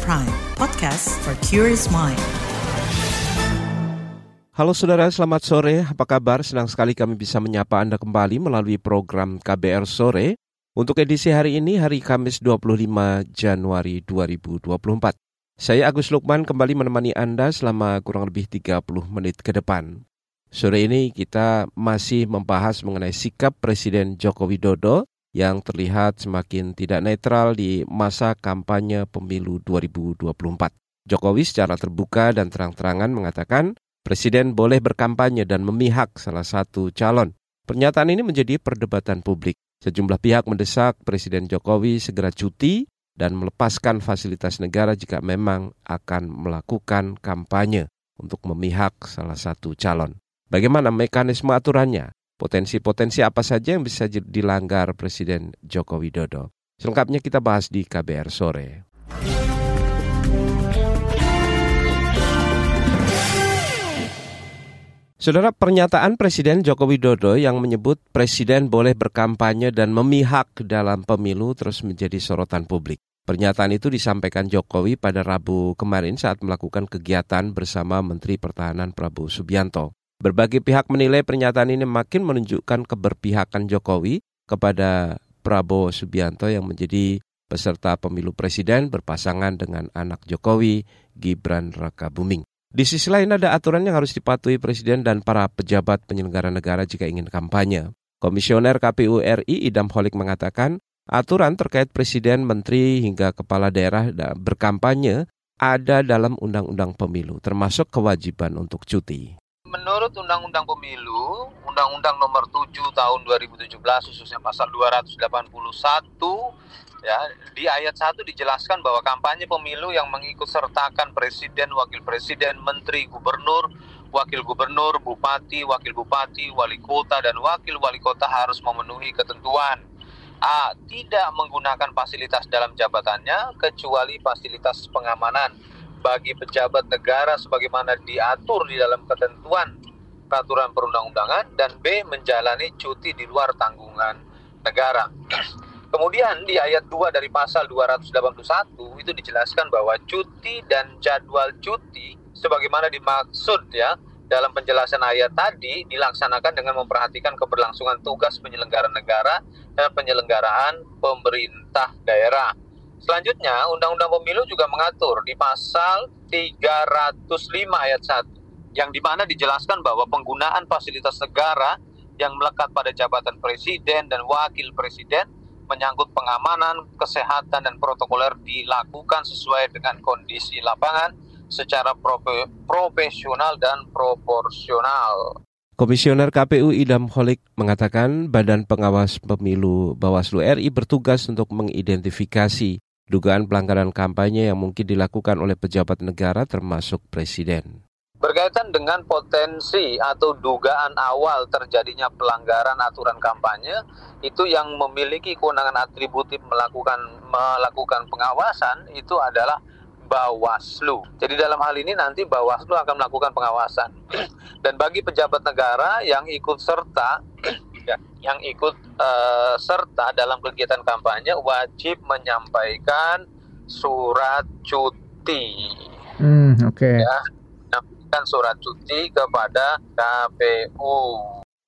Prime, podcast for curious mind. Halo saudara, selamat sore. Apa kabar? Senang sekali kami bisa menyapa Anda kembali melalui program KBR Sore. Untuk edisi hari ini, hari Kamis 25 Januari 2024. Saya Agus Lukman kembali menemani Anda selama kurang lebih 30 menit ke depan. Sore ini kita masih membahas mengenai sikap Presiden Joko Widodo yang terlihat semakin tidak netral di masa kampanye pemilu 2024. Jokowi secara terbuka dan terang-terangan mengatakan Presiden boleh berkampanye dan memihak salah satu calon. Pernyataan ini menjadi perdebatan publik. Sejumlah pihak mendesak Presiden Jokowi segera cuti dan melepaskan fasilitas negara jika memang akan melakukan kampanye untuk memihak salah satu calon. Bagaimana mekanisme aturannya? Potensi-potensi apa saja yang bisa dilanggar Presiden Joko Widodo? Selengkapnya kita bahas di KBR sore. Saudara, pernyataan Presiden Joko Widodo yang menyebut Presiden boleh berkampanye dan memihak dalam pemilu terus menjadi sorotan publik. Pernyataan itu disampaikan Jokowi pada Rabu kemarin saat melakukan kegiatan bersama Menteri Pertahanan Prabowo Subianto. Berbagai pihak menilai pernyataan ini makin menunjukkan keberpihakan Jokowi kepada Prabowo Subianto yang menjadi peserta pemilu presiden berpasangan dengan anak Jokowi, Gibran Raka Buming. Di sisi lain ada aturan yang harus dipatuhi presiden dan para pejabat penyelenggara negara jika ingin kampanye. Komisioner KPU RI Idam Holik mengatakan, aturan terkait presiden, menteri hingga kepala daerah berkampanye ada dalam undang-undang pemilu, termasuk kewajiban untuk cuti menurut Undang-Undang Pemilu, Undang-Undang Nomor 7 Tahun 2017 khususnya pasal 281 ya, di ayat 1 dijelaskan bahwa kampanye pemilu yang mengikut sertakan presiden, wakil presiden, menteri, gubernur, wakil gubernur, bupati, wakil bupati, wali kota dan wakil wali kota harus memenuhi ketentuan A. Tidak menggunakan fasilitas dalam jabatannya kecuali fasilitas pengamanan bagi pejabat negara sebagaimana diatur di dalam ketentuan peraturan perundang-undangan dan B menjalani cuti di luar tanggungan negara. Kemudian di ayat 2 dari pasal 281 itu dijelaskan bahwa cuti dan jadwal cuti sebagaimana dimaksud ya dalam penjelasan ayat tadi dilaksanakan dengan memperhatikan keberlangsungan tugas penyelenggara negara dan penyelenggaraan pemerintah daerah. Selanjutnya, Undang-Undang Pemilu juga mengatur di pasal 305 ayat 1 yang di mana dijelaskan bahwa penggunaan fasilitas negara yang melekat pada jabatan presiden dan wakil presiden menyangkut pengamanan, kesehatan, dan protokoler dilakukan sesuai dengan kondisi lapangan secara profesional dan proporsional. Komisioner KPU Idam Holik mengatakan Badan Pengawas Pemilu Bawaslu RI bertugas untuk mengidentifikasi dugaan pelanggaran kampanye yang mungkin dilakukan oleh pejabat negara termasuk presiden. Berkaitan dengan potensi atau dugaan awal terjadinya pelanggaran aturan kampanye, itu yang memiliki kewenangan atributif melakukan melakukan pengawasan itu adalah Bawaslu. Jadi dalam hal ini nanti Bawaslu akan melakukan pengawasan. Dan bagi pejabat negara yang ikut serta yang ikut uh, serta dalam kegiatan kampanye wajib menyampaikan surat cuti. Hmm, oke. Okay. Ya, menyampaikan surat cuti kepada KPU.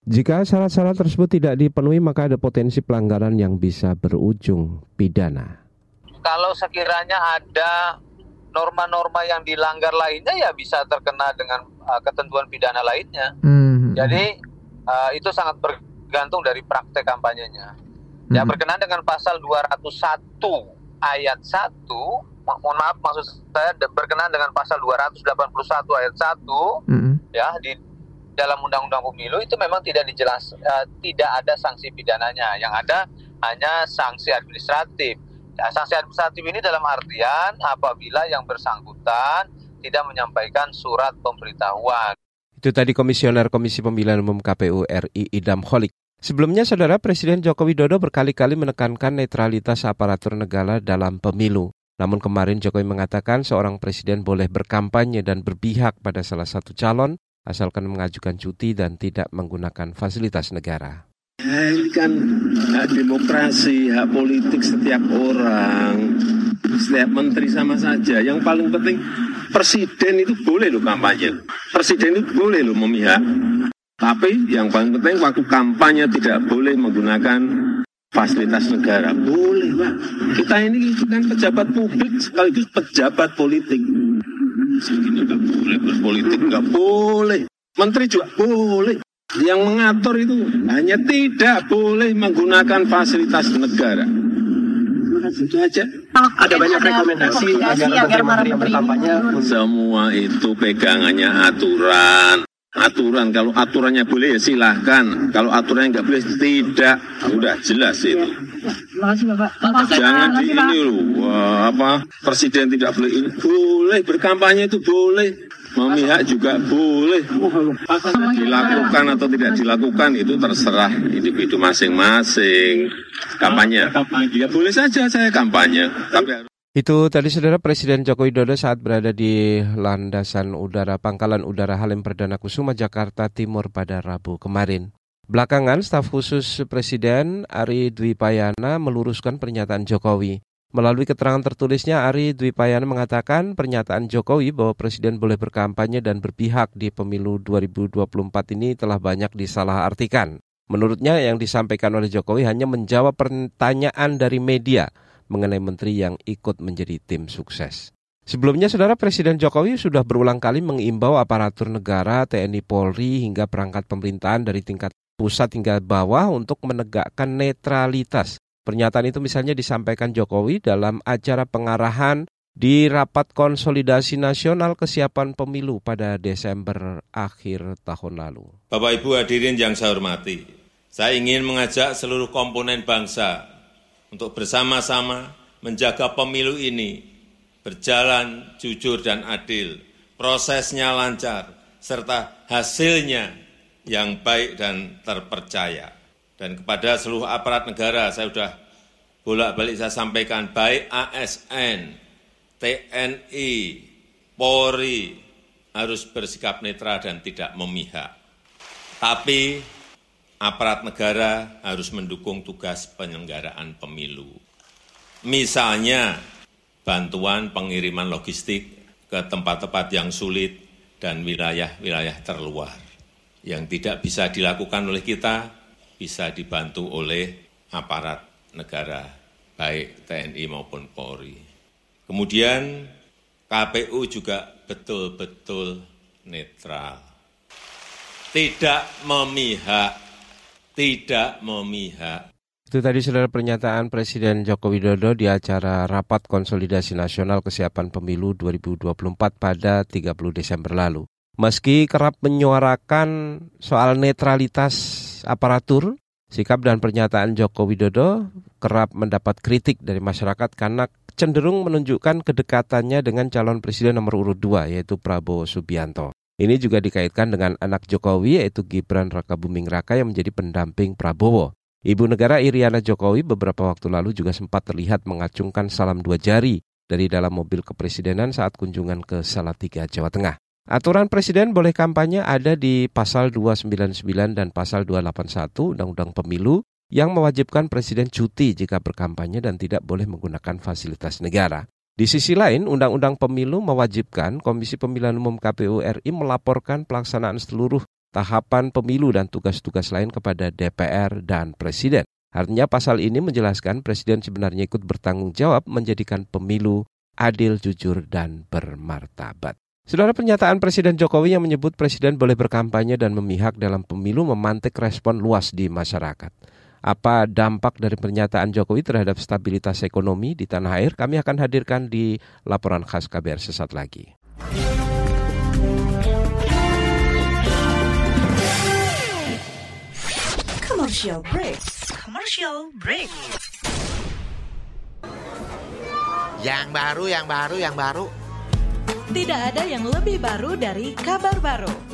Jika syarat-syarat tersebut tidak dipenuhi, maka ada potensi pelanggaran yang bisa berujung pidana. Kalau sekiranya ada norma-norma yang dilanggar lainnya, ya bisa terkena dengan uh, ketentuan pidana lainnya. Hmm. Jadi uh, itu sangat ber tergantung dari praktek kampanyenya. Ya, hmm. berkenaan dengan pasal 201 ayat 1, mohon maaf maksud saya berkenaan dengan pasal 281 ayat 1 hmm. ya di dalam undang-undang pemilu itu memang tidak dijelas uh, tidak ada sanksi pidananya. Yang ada hanya sanksi administratif. Ya, sanksi administratif ini dalam artian apabila yang bersangkutan tidak menyampaikan surat pemberitahuan. Itu tadi Komisioner Komisi Pemilihan Umum KPU RI Idam Holik. Sebelumnya, Saudara Presiden Joko Widodo berkali-kali menekankan netralitas aparatur negara dalam pemilu. Namun kemarin Jokowi mengatakan seorang presiden boleh berkampanye dan berpihak pada salah satu calon asalkan mengajukan cuti dan tidak menggunakan fasilitas negara. Ini kan hak demokrasi, hak politik setiap orang. setiap menteri sama saja. Yang paling penting presiden itu boleh loh kampanye. Presiden itu boleh loh memihak. Tapi yang paling penting waktu kampanye tidak boleh menggunakan fasilitas negara. Boleh, Pak. Kita ini kan pejabat publik sekaligus pejabat politik. Segini nggak boleh berpolitik, nggak boleh. Menteri juga boleh. Yang mengatur itu hanya tidak boleh menggunakan fasilitas negara. Itu aja. Ada banyak rekomendasi agar menteri-menteri yang berkampanye Semua itu pegangannya aturan. Aturan, kalau aturannya boleh ya silahkan. Kalau aturannya nggak boleh, tidak. Udah jelas itu. Terima kasih Bapak. Jangan di ini loh, wah, apa presiden tidak boleh ini. Boleh, berkampanye itu boleh. Memihak juga boleh. Dilakukan atau tidak dilakukan itu terserah individu masing-masing. Kampanye. Ya boleh saja saya kampanye. Tapi harus Itu tadi saudara Presiden Joko Widodo saat berada di landasan udara Pangkalan Udara Halim Perdana Kusuma Jakarta Timur pada Rabu kemarin. Belakangan staf khusus Presiden Ari Dwi Payana meluruskan pernyataan Jokowi. Melalui keterangan tertulisnya Ari Dwi Payana mengatakan pernyataan Jokowi bahwa Presiden boleh berkampanye dan berpihak di pemilu 2024 ini telah banyak disalahartikan. Menurutnya yang disampaikan oleh Jokowi hanya menjawab pertanyaan dari media mengenai menteri yang ikut menjadi tim sukses. Sebelumnya, Saudara Presiden Jokowi sudah berulang kali mengimbau aparatur negara, TNI Polri, hingga perangkat pemerintahan dari tingkat pusat hingga bawah untuk menegakkan netralitas. Pernyataan itu misalnya disampaikan Jokowi dalam acara pengarahan di rapat konsolidasi nasional kesiapan pemilu pada Desember akhir tahun lalu. Bapak Ibu hadirin yang saya hormati, saya ingin mengajak seluruh komponen bangsa untuk bersama-sama menjaga pemilu ini berjalan jujur dan adil, prosesnya lancar, serta hasilnya yang baik dan terpercaya. Dan kepada seluruh aparat negara, saya sudah bolak-balik saya sampaikan, baik ASN, TNI, Polri, harus bersikap netral dan tidak memihak. Tapi aparat negara harus mendukung tugas penyelenggaraan pemilu. Misalnya, bantuan pengiriman logistik ke tempat-tempat yang sulit dan wilayah-wilayah terluar. Yang tidak bisa dilakukan oleh kita, bisa dibantu oleh aparat negara, baik TNI maupun Polri. Kemudian KPU juga betul-betul netral. Tidak memihak tidak memihak. Itu tadi saudara pernyataan Presiden Joko Widodo di acara Rapat Konsolidasi Nasional Kesiapan Pemilu 2024 pada 30 Desember lalu. Meski kerap menyuarakan soal netralitas aparatur, sikap dan pernyataan Joko Widodo kerap mendapat kritik dari masyarakat karena cenderung menunjukkan kedekatannya dengan calon presiden nomor urut 2 yaitu Prabowo Subianto. Ini juga dikaitkan dengan anak Jokowi yaitu Gibran Rakabuming Raka yang menjadi pendamping Prabowo. Ibu negara Iriana Jokowi beberapa waktu lalu juga sempat terlihat mengacungkan salam dua jari dari dalam mobil kepresidenan saat kunjungan ke Salatiga, Jawa Tengah. Aturan presiden boleh kampanye ada di pasal 299 dan pasal 281 Undang-Undang Pemilu yang mewajibkan presiden cuti jika berkampanye dan tidak boleh menggunakan fasilitas negara. Di sisi lain, Undang-Undang Pemilu mewajibkan Komisi Pemilihan Umum KPU RI melaporkan pelaksanaan seluruh tahapan pemilu dan tugas-tugas lain kepada DPR dan Presiden. Artinya pasal ini menjelaskan Presiden sebenarnya ikut bertanggung jawab menjadikan pemilu adil, jujur, dan bermartabat. Saudara pernyataan Presiden Jokowi yang menyebut Presiden boleh berkampanye dan memihak dalam pemilu memantik respon luas di masyarakat apa dampak dari pernyataan Jokowi terhadap stabilitas ekonomi di tanah air, kami akan hadirkan di laporan khas KBR sesaat lagi. Commercial break. Commercial break. Yang baru, yang baru, yang baru. Tidak ada yang lebih baru dari kabar baru.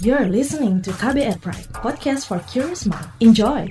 You're listening to KBR Pride, podcast for curious mind. Enjoy!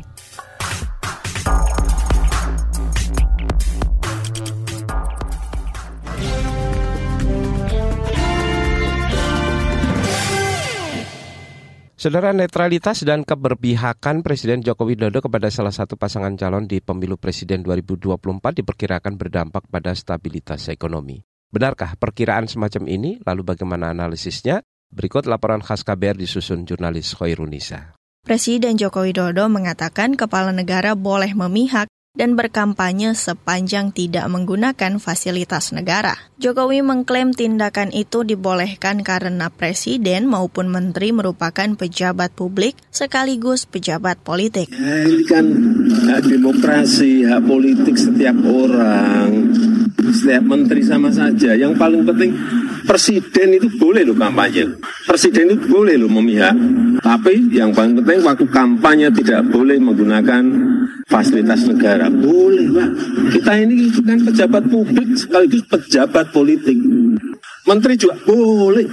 Saudara netralitas dan keberpihakan Presiden Joko Widodo kepada salah satu pasangan calon di pemilu Presiden 2024 diperkirakan berdampak pada stabilitas ekonomi. Benarkah perkiraan semacam ini? Lalu bagaimana analisisnya? Berikut laporan khas KBR disusun jurnalis Khairunisa. Presiden Joko Widodo mengatakan kepala negara boleh memihak dan berkampanye sepanjang tidak menggunakan fasilitas negara. Jokowi mengklaim tindakan itu dibolehkan karena presiden maupun menteri merupakan pejabat publik sekaligus pejabat politik. Ya, ini kan hak demokrasi, hak politik setiap orang, setiap menteri sama saja. Yang paling penting presiden itu boleh loh kampanye. Presiden itu boleh loh memihak. Tapi yang paling penting waktu kampanye tidak boleh menggunakan fasilitas negara. Boleh, Pak. Kita ini kan pejabat publik sekaligus pejabat politik. Menteri juga boleh.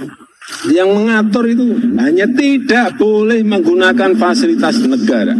Yang mengatur itu hanya tidak boleh menggunakan fasilitas negara.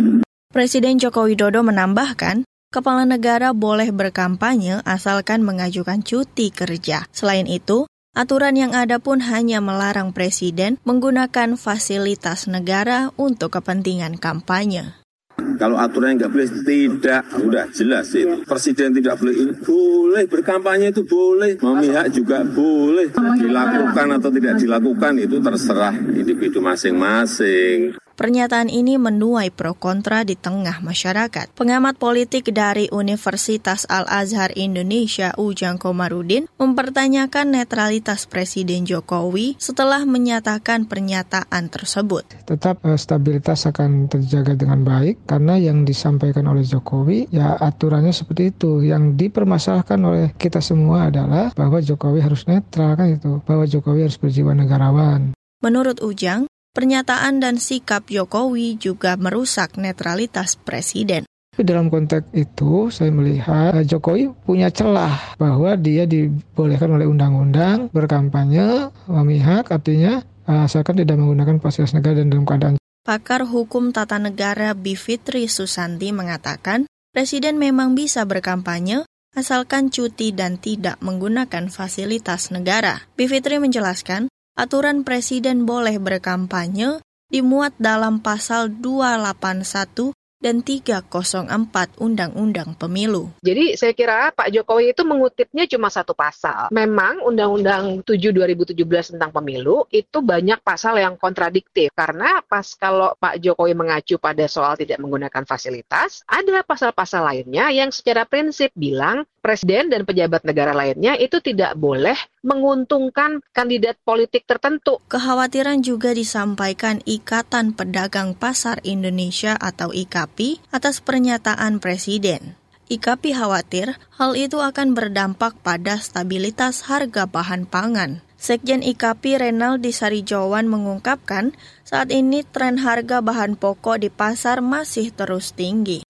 Presiden Joko Widodo menambahkan, kepala negara boleh berkampanye asalkan mengajukan cuti kerja. Selain itu, aturan yang ada pun hanya melarang presiden menggunakan fasilitas negara untuk kepentingan kampanye. Kalau aturannya nggak boleh, tidak. Udah jelas itu. Presiden tidak boleh ini. Boleh, berkampanye itu boleh. Memihak juga boleh. Dilakukan atau tidak dilakukan itu terserah individu masing-masing. Pernyataan ini menuai pro kontra di tengah masyarakat. Pengamat politik dari Universitas Al-Azhar Indonesia Ujang Komarudin mempertanyakan netralitas Presiden Jokowi setelah menyatakan pernyataan tersebut. Tetap uh, stabilitas akan terjaga dengan baik karena yang disampaikan oleh Jokowi ya aturannya seperti itu. Yang dipermasalahkan oleh kita semua adalah bahwa Jokowi harus netral kan itu, bahwa Jokowi harus berjiwa negarawan. Menurut Ujang, pernyataan dan sikap Jokowi juga merusak netralitas presiden. Dalam konteks itu, saya melihat Jokowi punya celah bahwa dia dibolehkan oleh undang-undang berkampanye, memihak, artinya asalkan tidak menggunakan fasilitas negara dan dalam keadaan. Pakar Hukum Tata Negara Bivitri Susanti mengatakan, Presiden memang bisa berkampanye asalkan cuti dan tidak menggunakan fasilitas negara. Bivitri menjelaskan, aturan presiden boleh berkampanye dimuat dalam pasal 281 dan 304 Undang-Undang Pemilu. Jadi saya kira Pak Jokowi itu mengutipnya cuma satu pasal. Memang Undang-Undang 7 2017 tentang pemilu itu banyak pasal yang kontradiktif karena pas kalau Pak Jokowi mengacu pada soal tidak menggunakan fasilitas, ada pasal-pasal lainnya yang secara prinsip bilang presiden dan pejabat negara lainnya itu tidak boleh menguntungkan kandidat politik tertentu. Kekhawatiran juga disampaikan Ikatan Pedagang Pasar Indonesia atau IKAPI atas pernyataan presiden. IKAPI khawatir hal itu akan berdampak pada stabilitas harga bahan pangan. Sekjen IKAPI Renaldi Sarijawan mengungkapkan, saat ini tren harga bahan pokok di pasar masih terus tinggi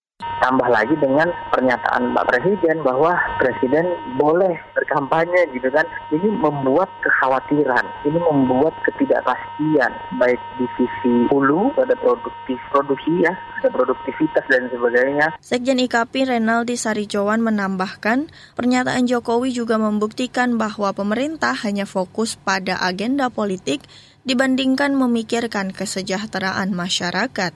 tambah lagi dengan pernyataan Pak Presiden bahwa Presiden boleh berkampanye gitu kan. Ini membuat kekhawatiran ini membuat ketidakpastian baik di sisi hulu ada produktif produksi ya ada produktivitas dan sebagainya. Sekjen IKP Renaldi Sarijowan menambahkan pernyataan Jokowi juga membuktikan bahwa pemerintah hanya fokus pada agenda politik dibandingkan memikirkan kesejahteraan masyarakat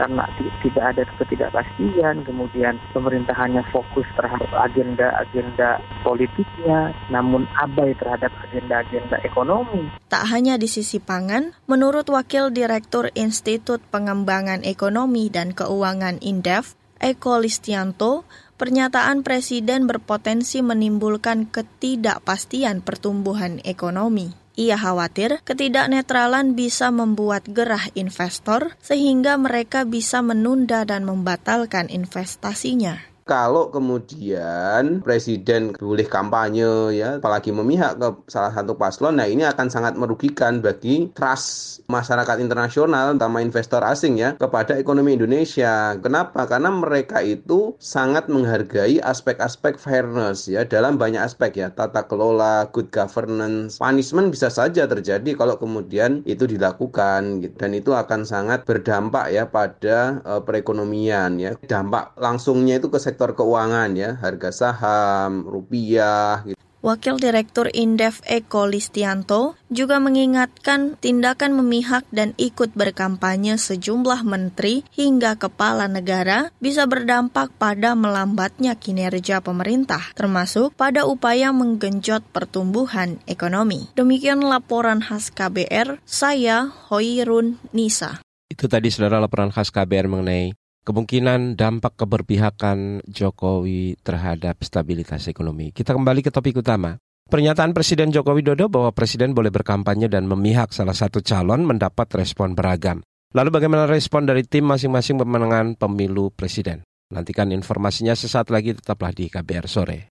karena tidak ada ketidakpastian, kemudian pemerintahannya fokus terhadap agenda-agenda politiknya, namun abai terhadap agenda-agenda ekonomi. Tak hanya di sisi pangan, menurut Wakil Direktur Institut Pengembangan Ekonomi dan Keuangan Indef, Eko Listianto, pernyataan Presiden berpotensi menimbulkan ketidakpastian pertumbuhan ekonomi. Ia khawatir ketidaknetralan bisa membuat gerah investor sehingga mereka bisa menunda dan membatalkan investasinya kalau kemudian presiden boleh kampanye ya apalagi memihak ke salah satu paslon nah ini akan sangat merugikan bagi trust masyarakat internasional terutama investor asing ya kepada ekonomi Indonesia. Kenapa? Karena mereka itu sangat menghargai aspek-aspek fairness ya dalam banyak aspek ya tata kelola good governance punishment bisa saja terjadi kalau kemudian itu dilakukan gitu. dan itu akan sangat berdampak ya pada uh, perekonomian ya. Dampak langsungnya itu ke sektor sektor keuangan ya, harga saham, rupiah gitu. Wakil Direktur Indef Eko Listianto juga mengingatkan tindakan memihak dan ikut berkampanye sejumlah menteri hingga kepala negara bisa berdampak pada melambatnya kinerja pemerintah, termasuk pada upaya menggenjot pertumbuhan ekonomi. Demikian laporan khas KBR, saya Hoirun Nisa. Itu tadi saudara laporan khas KBR mengenai kemungkinan dampak keberpihakan Jokowi terhadap stabilitas ekonomi. Kita kembali ke topik utama. Pernyataan Presiden Joko Widodo bahwa Presiden boleh berkampanye dan memihak salah satu calon mendapat respon beragam. Lalu bagaimana respon dari tim masing-masing pemenangan pemilu Presiden? Nantikan informasinya sesaat lagi tetaplah di KBR Sore.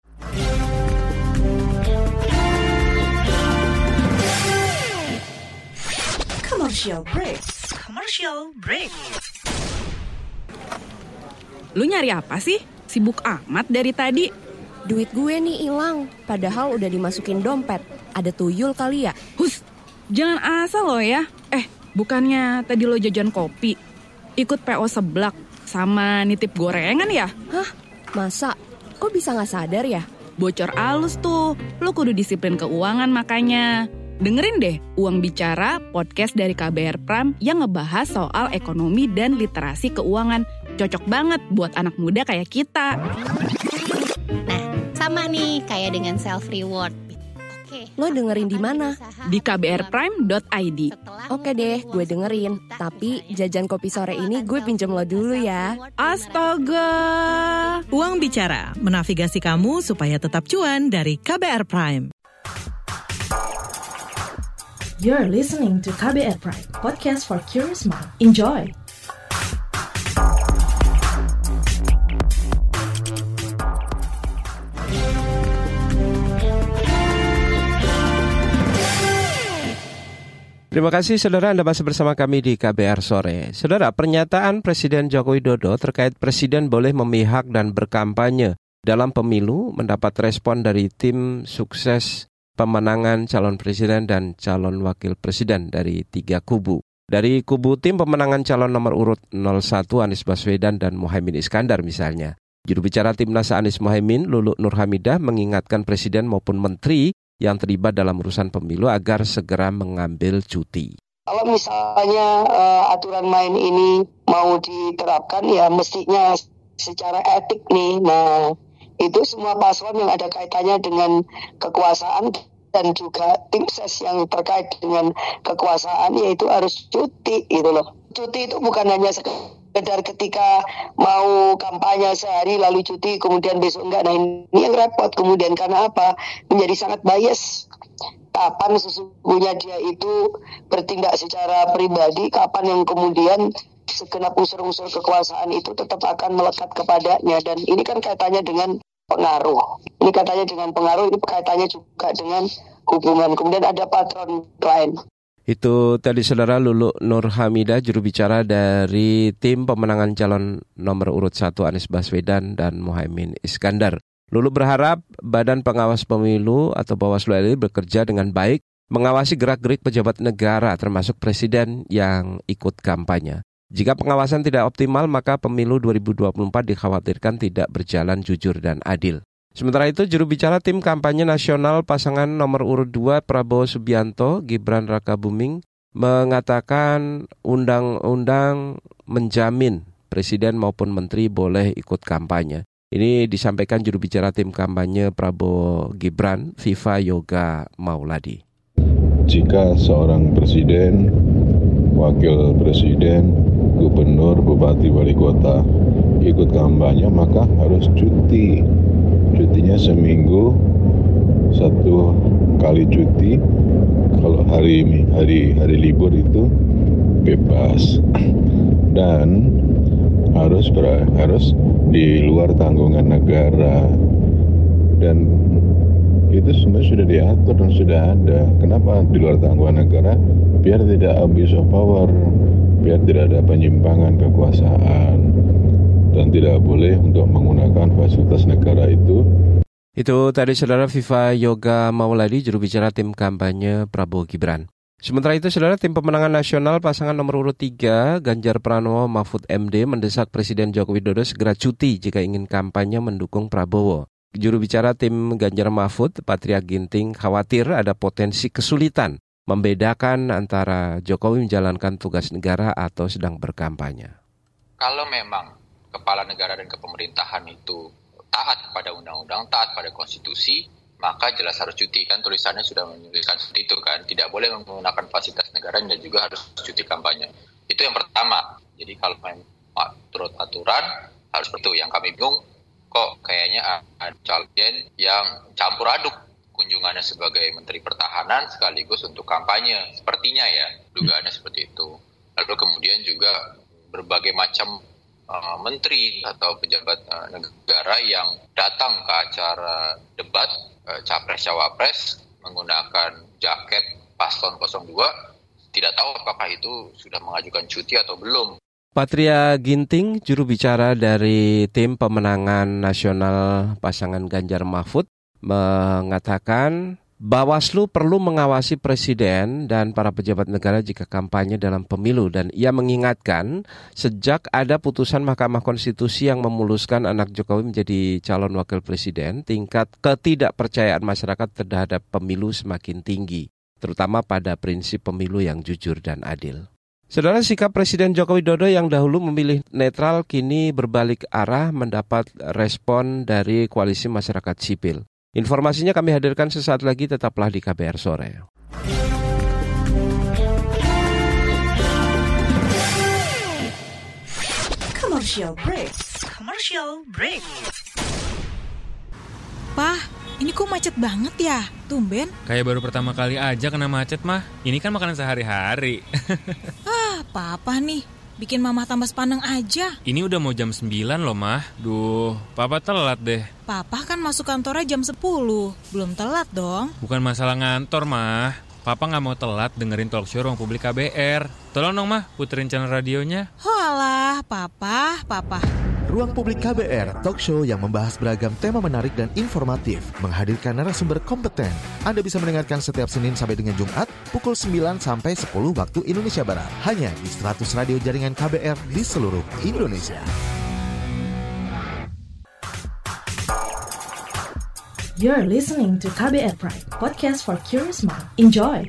Commercial break. Commercial break. Lu nyari apa sih? Sibuk amat dari tadi. Duit gue nih hilang, padahal udah dimasukin dompet. Ada tuyul kali ya? Hus, jangan asal lo ya. Eh, bukannya tadi lo jajan kopi, ikut PO seblak, sama nitip gorengan ya? Hah? Masa? Kok bisa nggak sadar ya? Bocor alus tuh, lo kudu disiplin keuangan makanya. Dengerin deh Uang Bicara, podcast dari KBR Pram yang ngebahas soal ekonomi dan literasi keuangan Cocok banget buat anak muda kayak kita. Nah, sama nih kayak dengan self reward. Oke. Lo dengerin di mana? Di kbrprime.id. Oke deh, gue dengerin. Tapi jajan kopi sore ini gue pinjam lo dulu ya. Astaga. Uang bicara, menavigasi kamu supaya tetap cuan dari KBR Prime. You're listening to KBR Prime, podcast for curious mind. Enjoy. Terima kasih saudara Anda masih bersama kami di KBR Sore. Saudara, pernyataan Presiden Joko Widodo terkait Presiden boleh memihak dan berkampanye dalam pemilu mendapat respon dari tim sukses pemenangan calon presiden dan calon wakil presiden dari tiga kubu. Dari kubu tim pemenangan calon nomor urut 01 Anies Baswedan dan Mohaimin Iskandar misalnya. Juru bicara Timnas Anies Mohaimin, Lulu Nurhamidah mengingatkan presiden maupun menteri yang terlibat dalam urusan pemilu agar segera mengambil cuti. Kalau misalnya uh, aturan main ini mau diterapkan ya mestinya secara etik nih. Nah, itu semua paslon yang ada kaitannya dengan kekuasaan dan juga tim ses yang terkait dengan kekuasaan yaitu harus cuti gitu loh. Cuti itu bukan hanya sekedar ketika mau kampanye sehari lalu cuti kemudian besok enggak. Nah ini yang repot. Kemudian karena apa? Menjadi sangat bias. Kapan sesungguhnya dia itu bertindak secara pribadi kapan yang kemudian segenap unsur-unsur kekuasaan itu tetap akan melekat kepadanya. Dan ini kan kaitannya dengan pengaruh ini katanya dengan pengaruh ini kaitannya juga dengan hubungan kemudian ada patron lain itu tadi saudara Lulu Nur Hamida, juru bicara dari tim pemenangan calon nomor urut 1 Anies Baswedan dan Mohaimin Iskandar. Lulu berharap Badan Pengawas Pemilu atau Bawaslu RI bekerja dengan baik mengawasi gerak-gerik pejabat negara termasuk presiden yang ikut kampanye. Jika pengawasan tidak optimal, maka pemilu 2024 dikhawatirkan tidak berjalan jujur dan adil. Sementara itu, juru bicara tim kampanye nasional pasangan nomor urut 2 Prabowo Subianto, Gibran Raka Buming, mengatakan undang-undang menjamin presiden maupun menteri boleh ikut kampanye. Ini disampaikan juru bicara tim kampanye Prabowo Gibran, Viva Yoga Mauladi. Jika seorang presiden, wakil presiden, gubernur, bupati, wali kota ikut kampanye, maka harus cuti. Cutinya seminggu satu kali cuti. Kalau hari hari hari libur itu bebas. Dan harus ber, harus di luar tanggungan negara. Dan itu semua sudah diatur dan sudah ada. Kenapa di luar tanggungan negara? Biar tidak abuse of power, biar tidak ada penyimpangan kekuasaan, dan tidak boleh untuk menggunakan fasilitas negara itu. Itu tadi saudara Viva Yoga Mauladi, juru bicara tim kampanye Prabowo Gibran. Sementara itu, saudara tim pemenangan nasional pasangan nomor urut 3, Ganjar Pranowo Mahfud MD mendesak Presiden Joko Widodo segera cuti jika ingin kampanye mendukung Prabowo. Juru bicara tim Ganjar Mahfud, Patria Ginting, khawatir ada potensi kesulitan membedakan antara Jokowi menjalankan tugas negara atau sedang berkampanye. Kalau memang kepala negara dan kepemerintahan itu taat pada undang-undang, taat pada konstitusi, maka jelas harus cuti. Kan tulisannya sudah menyebutkan seperti itu kan. Tidak boleh menggunakan fasilitas negara dan juga harus cuti kampanye. Itu yang pertama. Jadi kalau main turut aturan harus seperti yang kami bingung kok kayaknya ada calon yang campur aduk kunjungannya sebagai Menteri Pertahanan sekaligus untuk kampanye. Sepertinya ya, dugaannya seperti itu. Lalu kemudian juga berbagai macam uh, menteri atau pejabat uh, negara yang datang ke acara debat uh, capres-cawapres menggunakan jaket paslon 02 tidak tahu apakah itu sudah mengajukan cuti atau belum. Patria Ginting, juru bicara dari tim pemenangan nasional pasangan Ganjar Mahfud, mengatakan Bawaslu perlu mengawasi presiden dan para pejabat negara jika kampanye dalam pemilu dan ia mengingatkan sejak ada putusan Mahkamah Konstitusi yang memuluskan anak Jokowi menjadi calon wakil presiden, tingkat ketidakpercayaan masyarakat terhadap pemilu semakin tinggi, terutama pada prinsip pemilu yang jujur dan adil. Saudara sikap Presiden Joko Widodo yang dahulu memilih netral kini berbalik arah mendapat respon dari koalisi masyarakat sipil. Informasinya kami hadirkan sesaat lagi tetaplah di KBR sore. Commercial break. Commercial break. Pah, ini kok macet banget ya? Tumben. Kayak baru pertama kali aja kena macet mah. Ini kan makanan sehari-hari. ah, papa nih. Bikin mama tambah sepaneng aja. Ini udah mau jam 9 loh, Mah. Duh, papa telat deh. Papa kan masuk kantornya jam 10. Belum telat dong. Bukan masalah ngantor, Mah. Papa nggak mau telat dengerin talk show ruang publik KBR. Tolong dong, Mah, puterin channel radionya. Hoalah, papa, papa. Ruang Publik KBR, talk show yang membahas beragam tema menarik dan informatif, menghadirkan narasumber kompeten. Anda bisa mendengarkan setiap Senin sampai dengan Jumat, pukul 9 sampai 10 waktu Indonesia Barat. Hanya di 100 radio jaringan KBR di seluruh Indonesia. You're listening to KBR Pride, podcast for curious mind. Enjoy!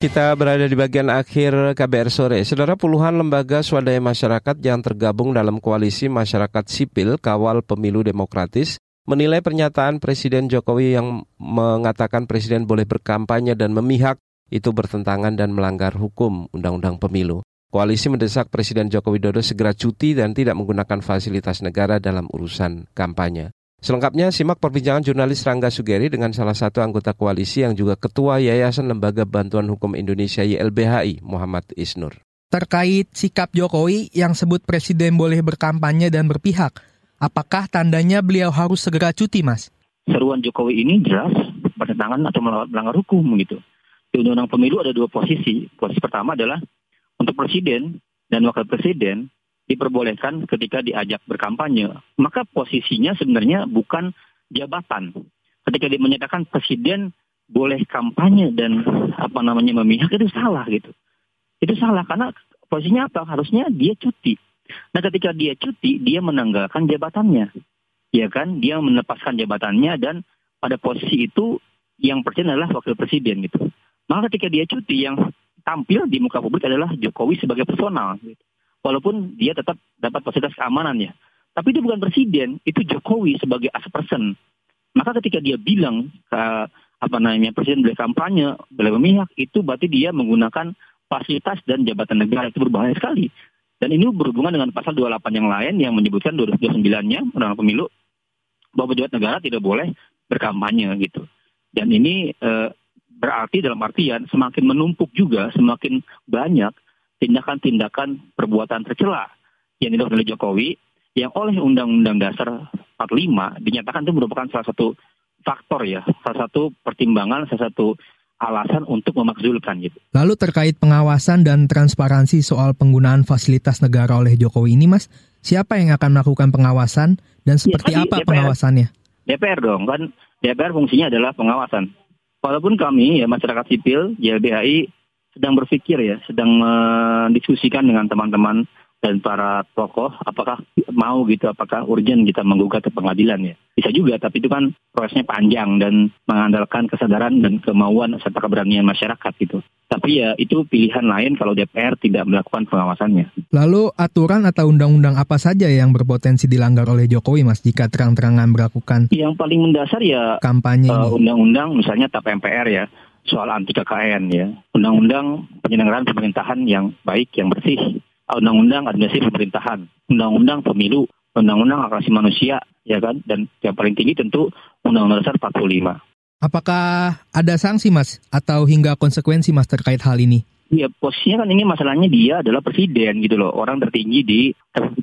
Kita berada di bagian akhir KBR sore. Saudara puluhan lembaga swadaya masyarakat yang tergabung dalam koalisi masyarakat sipil kawal pemilu demokratis menilai pernyataan Presiden Jokowi yang mengatakan Presiden boleh berkampanye dan memihak itu bertentangan dan melanggar hukum Undang-Undang Pemilu. Koalisi mendesak Presiden Joko Widodo segera cuti dan tidak menggunakan fasilitas negara dalam urusan kampanye. Selengkapnya simak perbincangan jurnalis Rangga Sugeri dengan salah satu anggota koalisi yang juga Ketua Yayasan Lembaga Bantuan Hukum Indonesia YLBHI, Muhammad Isnur. Terkait sikap Jokowi yang sebut Presiden boleh berkampanye dan berpihak, apakah tandanya beliau harus segera cuti, Mas? Seruan Jokowi ini jelas bertentangan atau melanggar hukum gitu. Di Undang-Undang Pemilu ada dua posisi. Posisi pertama adalah untuk Presiden dan Wakil Presiden diperbolehkan ketika diajak berkampanye. Maka posisinya sebenarnya bukan jabatan. Ketika dia menyatakan presiden boleh kampanye dan apa namanya memihak itu salah gitu. Itu salah karena posisinya apa? Harusnya dia cuti. Nah ketika dia cuti, dia menanggalkan jabatannya. Ya kan? Dia melepaskan jabatannya dan pada posisi itu yang presiden adalah wakil presiden gitu. Maka ketika dia cuti yang tampil di muka publik adalah Jokowi sebagai personal. Gitu walaupun dia tetap dapat fasilitas keamanan ya. Tapi itu bukan presiden, itu Jokowi sebagai as person. Maka ketika dia bilang ke apa namanya presiden boleh kampanye, boleh memihak, itu berarti dia menggunakan fasilitas dan jabatan negara itu berbahaya sekali. Dan ini berhubungan dengan pasal 28 yang lain yang menyebutkan 229-nya Undang Pemilu bahwa pejabat negara tidak boleh berkampanye gitu. Dan ini e, berarti dalam artian semakin menumpuk juga, semakin banyak tindakan-tindakan perbuatan tercela yang dilakukan oleh Jokowi yang oleh Undang-Undang Dasar 45 dinyatakan itu merupakan salah satu faktor ya, salah satu pertimbangan, salah satu alasan untuk memakzulkan gitu. Lalu terkait pengawasan dan transparansi soal penggunaan fasilitas negara oleh Jokowi ini, Mas, siapa yang akan melakukan pengawasan dan ya, seperti ya, apa DPR, pengawasannya? DPR dong, kan DPR fungsinya adalah pengawasan. Walaupun kami ya masyarakat sipil YLBHI sedang berpikir ya, sedang mendiskusikan dengan teman-teman dan para tokoh apakah mau gitu apakah urgent kita menggugat ke pengadilan ya? Bisa juga tapi itu kan prosesnya panjang dan mengandalkan kesadaran dan kemauan serta keberanian masyarakat gitu. Tapi ya itu pilihan lain kalau DPR tidak melakukan pengawasannya. Lalu aturan atau undang-undang apa saja yang berpotensi dilanggar oleh Jokowi mas jika terang-terangan melakukan yang paling mendasar ya kampanye uh, undang-undang misalnya TAP MPR ya soal anti KKN ya. Undang-undang penyelenggaraan pemerintahan yang baik yang bersih undang-undang administrasi pemerintahan, undang-undang pemilu, undang-undang hak asasi manusia, ya kan? Dan yang paling tinggi tentu Undang-Undang Dasar 45. Apakah ada sanksi, Mas, atau hingga konsekuensi, Mas, terkait hal ini? Ya, posisinya kan ini masalahnya dia adalah presiden gitu loh, orang tertinggi di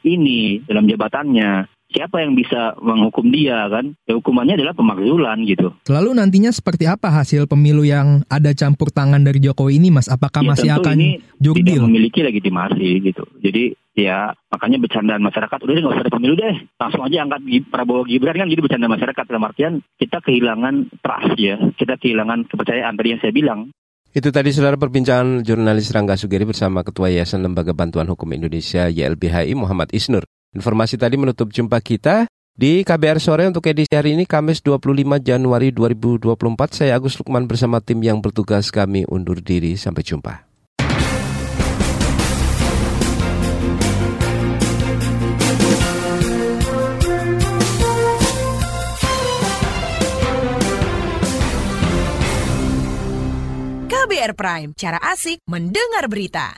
ini dalam jabatannya siapa yang bisa menghukum dia kan? Ya, hukumannya adalah pemakzulan gitu. Lalu nantinya seperti apa hasil pemilu yang ada campur tangan dari Jokowi ini, Mas? Apakah ya, masih akan ini tidak memiliki legitimasi gitu. Jadi ya makanya bercandaan masyarakat udah nggak usah ada pemilu deh langsung aja angkat Prabowo Gibran kan jadi bercanda masyarakat dalam artian kita kehilangan trust ya kita kehilangan kepercayaan tadi yang saya bilang itu tadi saudara perbincangan jurnalis Rangga Sugiri bersama Ketua Yayasan Lembaga Bantuan Hukum Indonesia YLBHI Muhammad Isnur. Informasi tadi menutup jumpa kita di KBR Sore untuk edisi hari ini Kamis 25 Januari 2024. Saya Agus Lukman bersama tim yang bertugas kami undur diri. Sampai jumpa. KBR Prime, cara asik mendengar berita.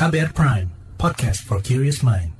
KBR Prime, podcast for curious mind.